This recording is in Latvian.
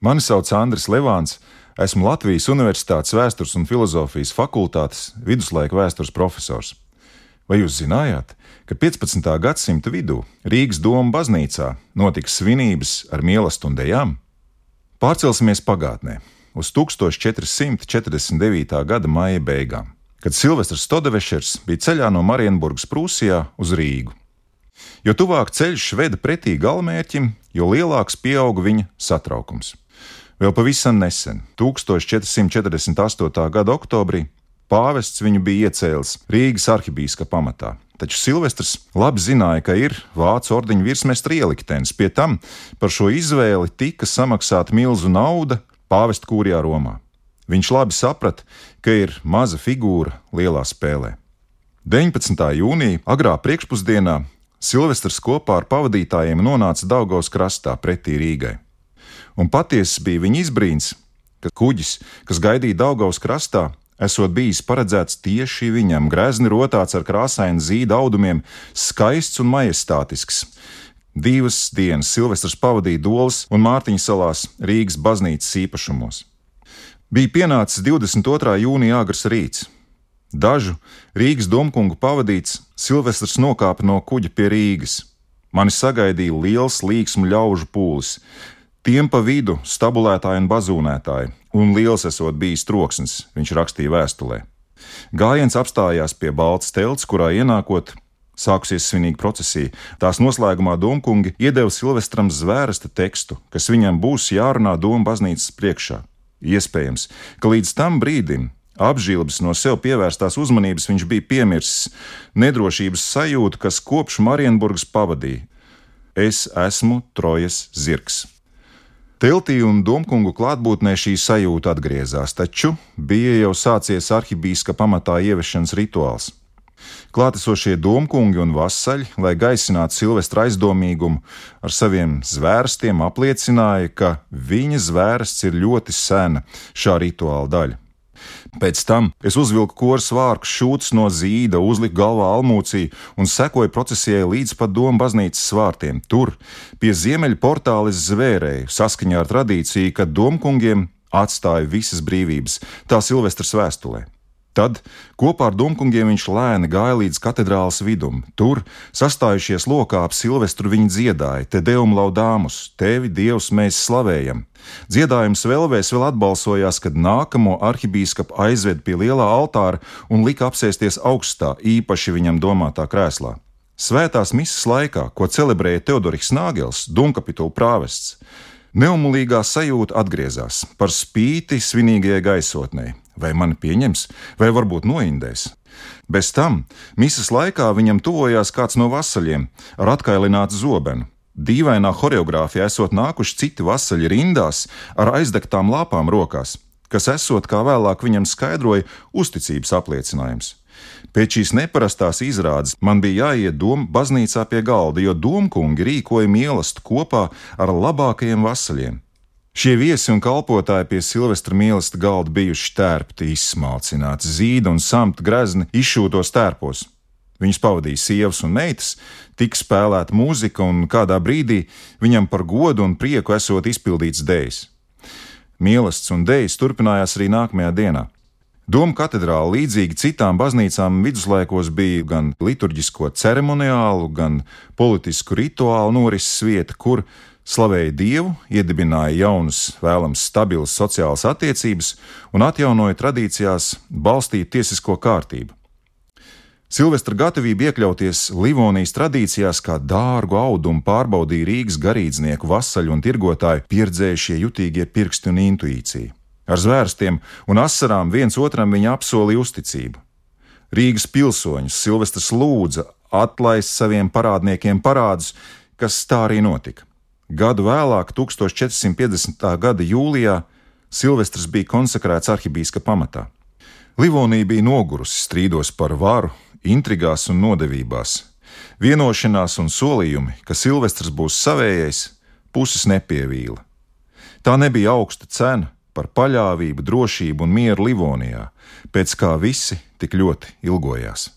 Mani sauc Andris Levāns, esmu Latvijas Universitātes Vēstures un filozofijas fakultātes viduslaika vēstures profesors. Vai jūs zinājāt, ka 15. gadsimta vidū Rīgas doma baznīcā notika svinības ar mīlestību un dejām? Pārcelsimies pagātnē, uz 1449. gada maija beigām, kad Silvestris Stodevešers bija ceļā no Marienburgas Prūsijā uz Rīgu. Jo tuvāk ceļš veda pretī galamērķim, jo lielāks pieauga viņa satraukums. Vēl pavisam nesen, 1448. gada oktobrī, pāvests viņu bija iecēlis Rīgas arhibīskapa pamatā. Taču Silvestris labi zināja, ka ir vācu ordeņa virsmestra ieliktenis. Pie tam par šo izvēli tika samaksāta milzu nauda pāvesta kūrijā Romā. Viņš labi saprata, ka ir maza figūra lielā spēlē. 19. jūnija agrā priekšpusdienā Silvestris kopā ar pavadītājiem nonāca Daugavas krastā pretī Rīgai un patiesi bija viņa izbrīns, ka kuģis, kas gaidīja Daugavas krastā, esot bijis paredzēts tieši viņam, grezni rotāts ar krāsainu zīda audumiem, skaists un majestātisks. Divas dienas Silvestris pavadīja Dolas un Mārtiņa salās Rīgas baznīcas īpašumos. Bija pienācis 22. jūnija agrs rīts. Dažu Rīgas domkungu pavadīts Silvestris nokāpa no kuģa pie Rīgas. Mani sagaidīja liels līksmu ļaužu pūlis. Tiem pa vidu stabulētāji un bazūnētāji, un liels esot bijis troksnis, viņš rakstīja vēstulē. Gājiens apstājās pie balts telts, kurā ienākot, sākusies svinīga procesija. Tās noslēgumā Domkungi iedeva Silvestram zvērsta tekstu, kas viņam būs jārunā Doma baznīcas priekšā. Iespējams, ka līdz tam brīdim apžīlības no sev pievērstās uzmanības viņš bija piemirsis nedrošības sajūtu, kas kopš Marienburgas pavadīja. Es esmu Trojas zirgs. Teltī un Domkungu klātbūtnē šī sajūta atgriezās, taču bija jau sācies arhibīska pamatā ieviešanas rituāls. Klātesošie domkungi un vasaļi, lai gaisinātu Silvestra aizdomīgumu, ar saviem zvērstiem apliecināja, ka viņa zvērsts ir ļoti sena šā rituāla daļa. Pēc tam es uzvilku koras vārku šūts no zīda, uzliku galvā almūciju un sekoju procesijai līdz pat domu baznīcas svārtiem. Tur, pie ziemeļa portāla, zvērēju saskaņā ar tradīciju, ka domkungiem atstāja visas brīvības, tā Silvestras vēstulē. Tad kopā ar Dunkungiem viņš lēni gāja līdz katedrālas vidum. Tur, sastājušies lokā ap Silvestru, viņi dziedāja: Te deum laudāmus, tevi Dievs mēs slavējam! Dziedājums vēlvēs vēl atbalsojās, kad nākamo arhibīskapu aizved pie lielā altāra un lika apsēsties augstā, īpaši viņam domātā krēslā. Svētās misijas laikā, ko celebrēja Teodoriks Nāgels, Dunkapitula prāvests, neumulīgā sajūta atgriezās par spīti svinīgajai gaisotnei vai mani pieņems, vai varbūt noindēs. Bez tam misijas laikā viņam tuvojās kāds no vasaļiem ar atkailinātu zobenu. Dīvainā choreogrāfijā esot nākuši citi vasaļi rindās ar aizdegtām lāpām rokās, kas esot, kā vēlāk viņam skaidroja, uzticības apliecinājums. Pēc šīs neparastās izrādes man bija jāiet doma baznīcā pie galda, jo domkungi rīkoja mīlestību kopā ar labākajiem vasaļiem. Šie viesi un kalpotāji pie Silvestra mīlestības galda bijuši tērpti, izsmalcināti, zīda un samta grezni izšūtos tērpos. Viņus pavadīja sievas un meitas, tika spēlēta mūzika, un kādā brīdī viņam par godu un prieku esot izpildīts dēļs. Mīlestības un dēļas turpinājās arī nākamajā dienā. Doma katedrāle, līdzīgi citām baznīcām, viduslaikos bija gan liturģisko ceremoniālu, gan politisku rituālu norises vieta, kur slavēja Dievu, iedibināja jaunas, vēlams, stabilas sociālas attiecības un atjaunoja tradīcijās balstītu tiesisko kārtību. Silvestra gatavība iekļauties Livonijas tradīcijās kā dārgu audumu pārbaudīja Rīgas garīdznieku, vasaļu un tirgotāju pieredzējušie jutīgie pirksti un intuīcija. Ar zvērstiem un asarām viens otram viņa apsolīja uzticību. Rīgas pilsoņus Silvestris lūdza atlaist saviem parādniekiem parādus, kas tā arī notika. Gadu vēlāk, 1450. gada jūlijā, Silvestris bija konsekrēts arhibīska pamatā. Livonija bija nogurusi strīdos par varu, intrigās un nodevībās. Vienošanās un solījumi, ka Silvestris būs savējais, puses nepievīla. Tā nebija augsta cena par paļāvību, drošību un mieru Livonijā, pēc kā visi tik ļoti ilgojās.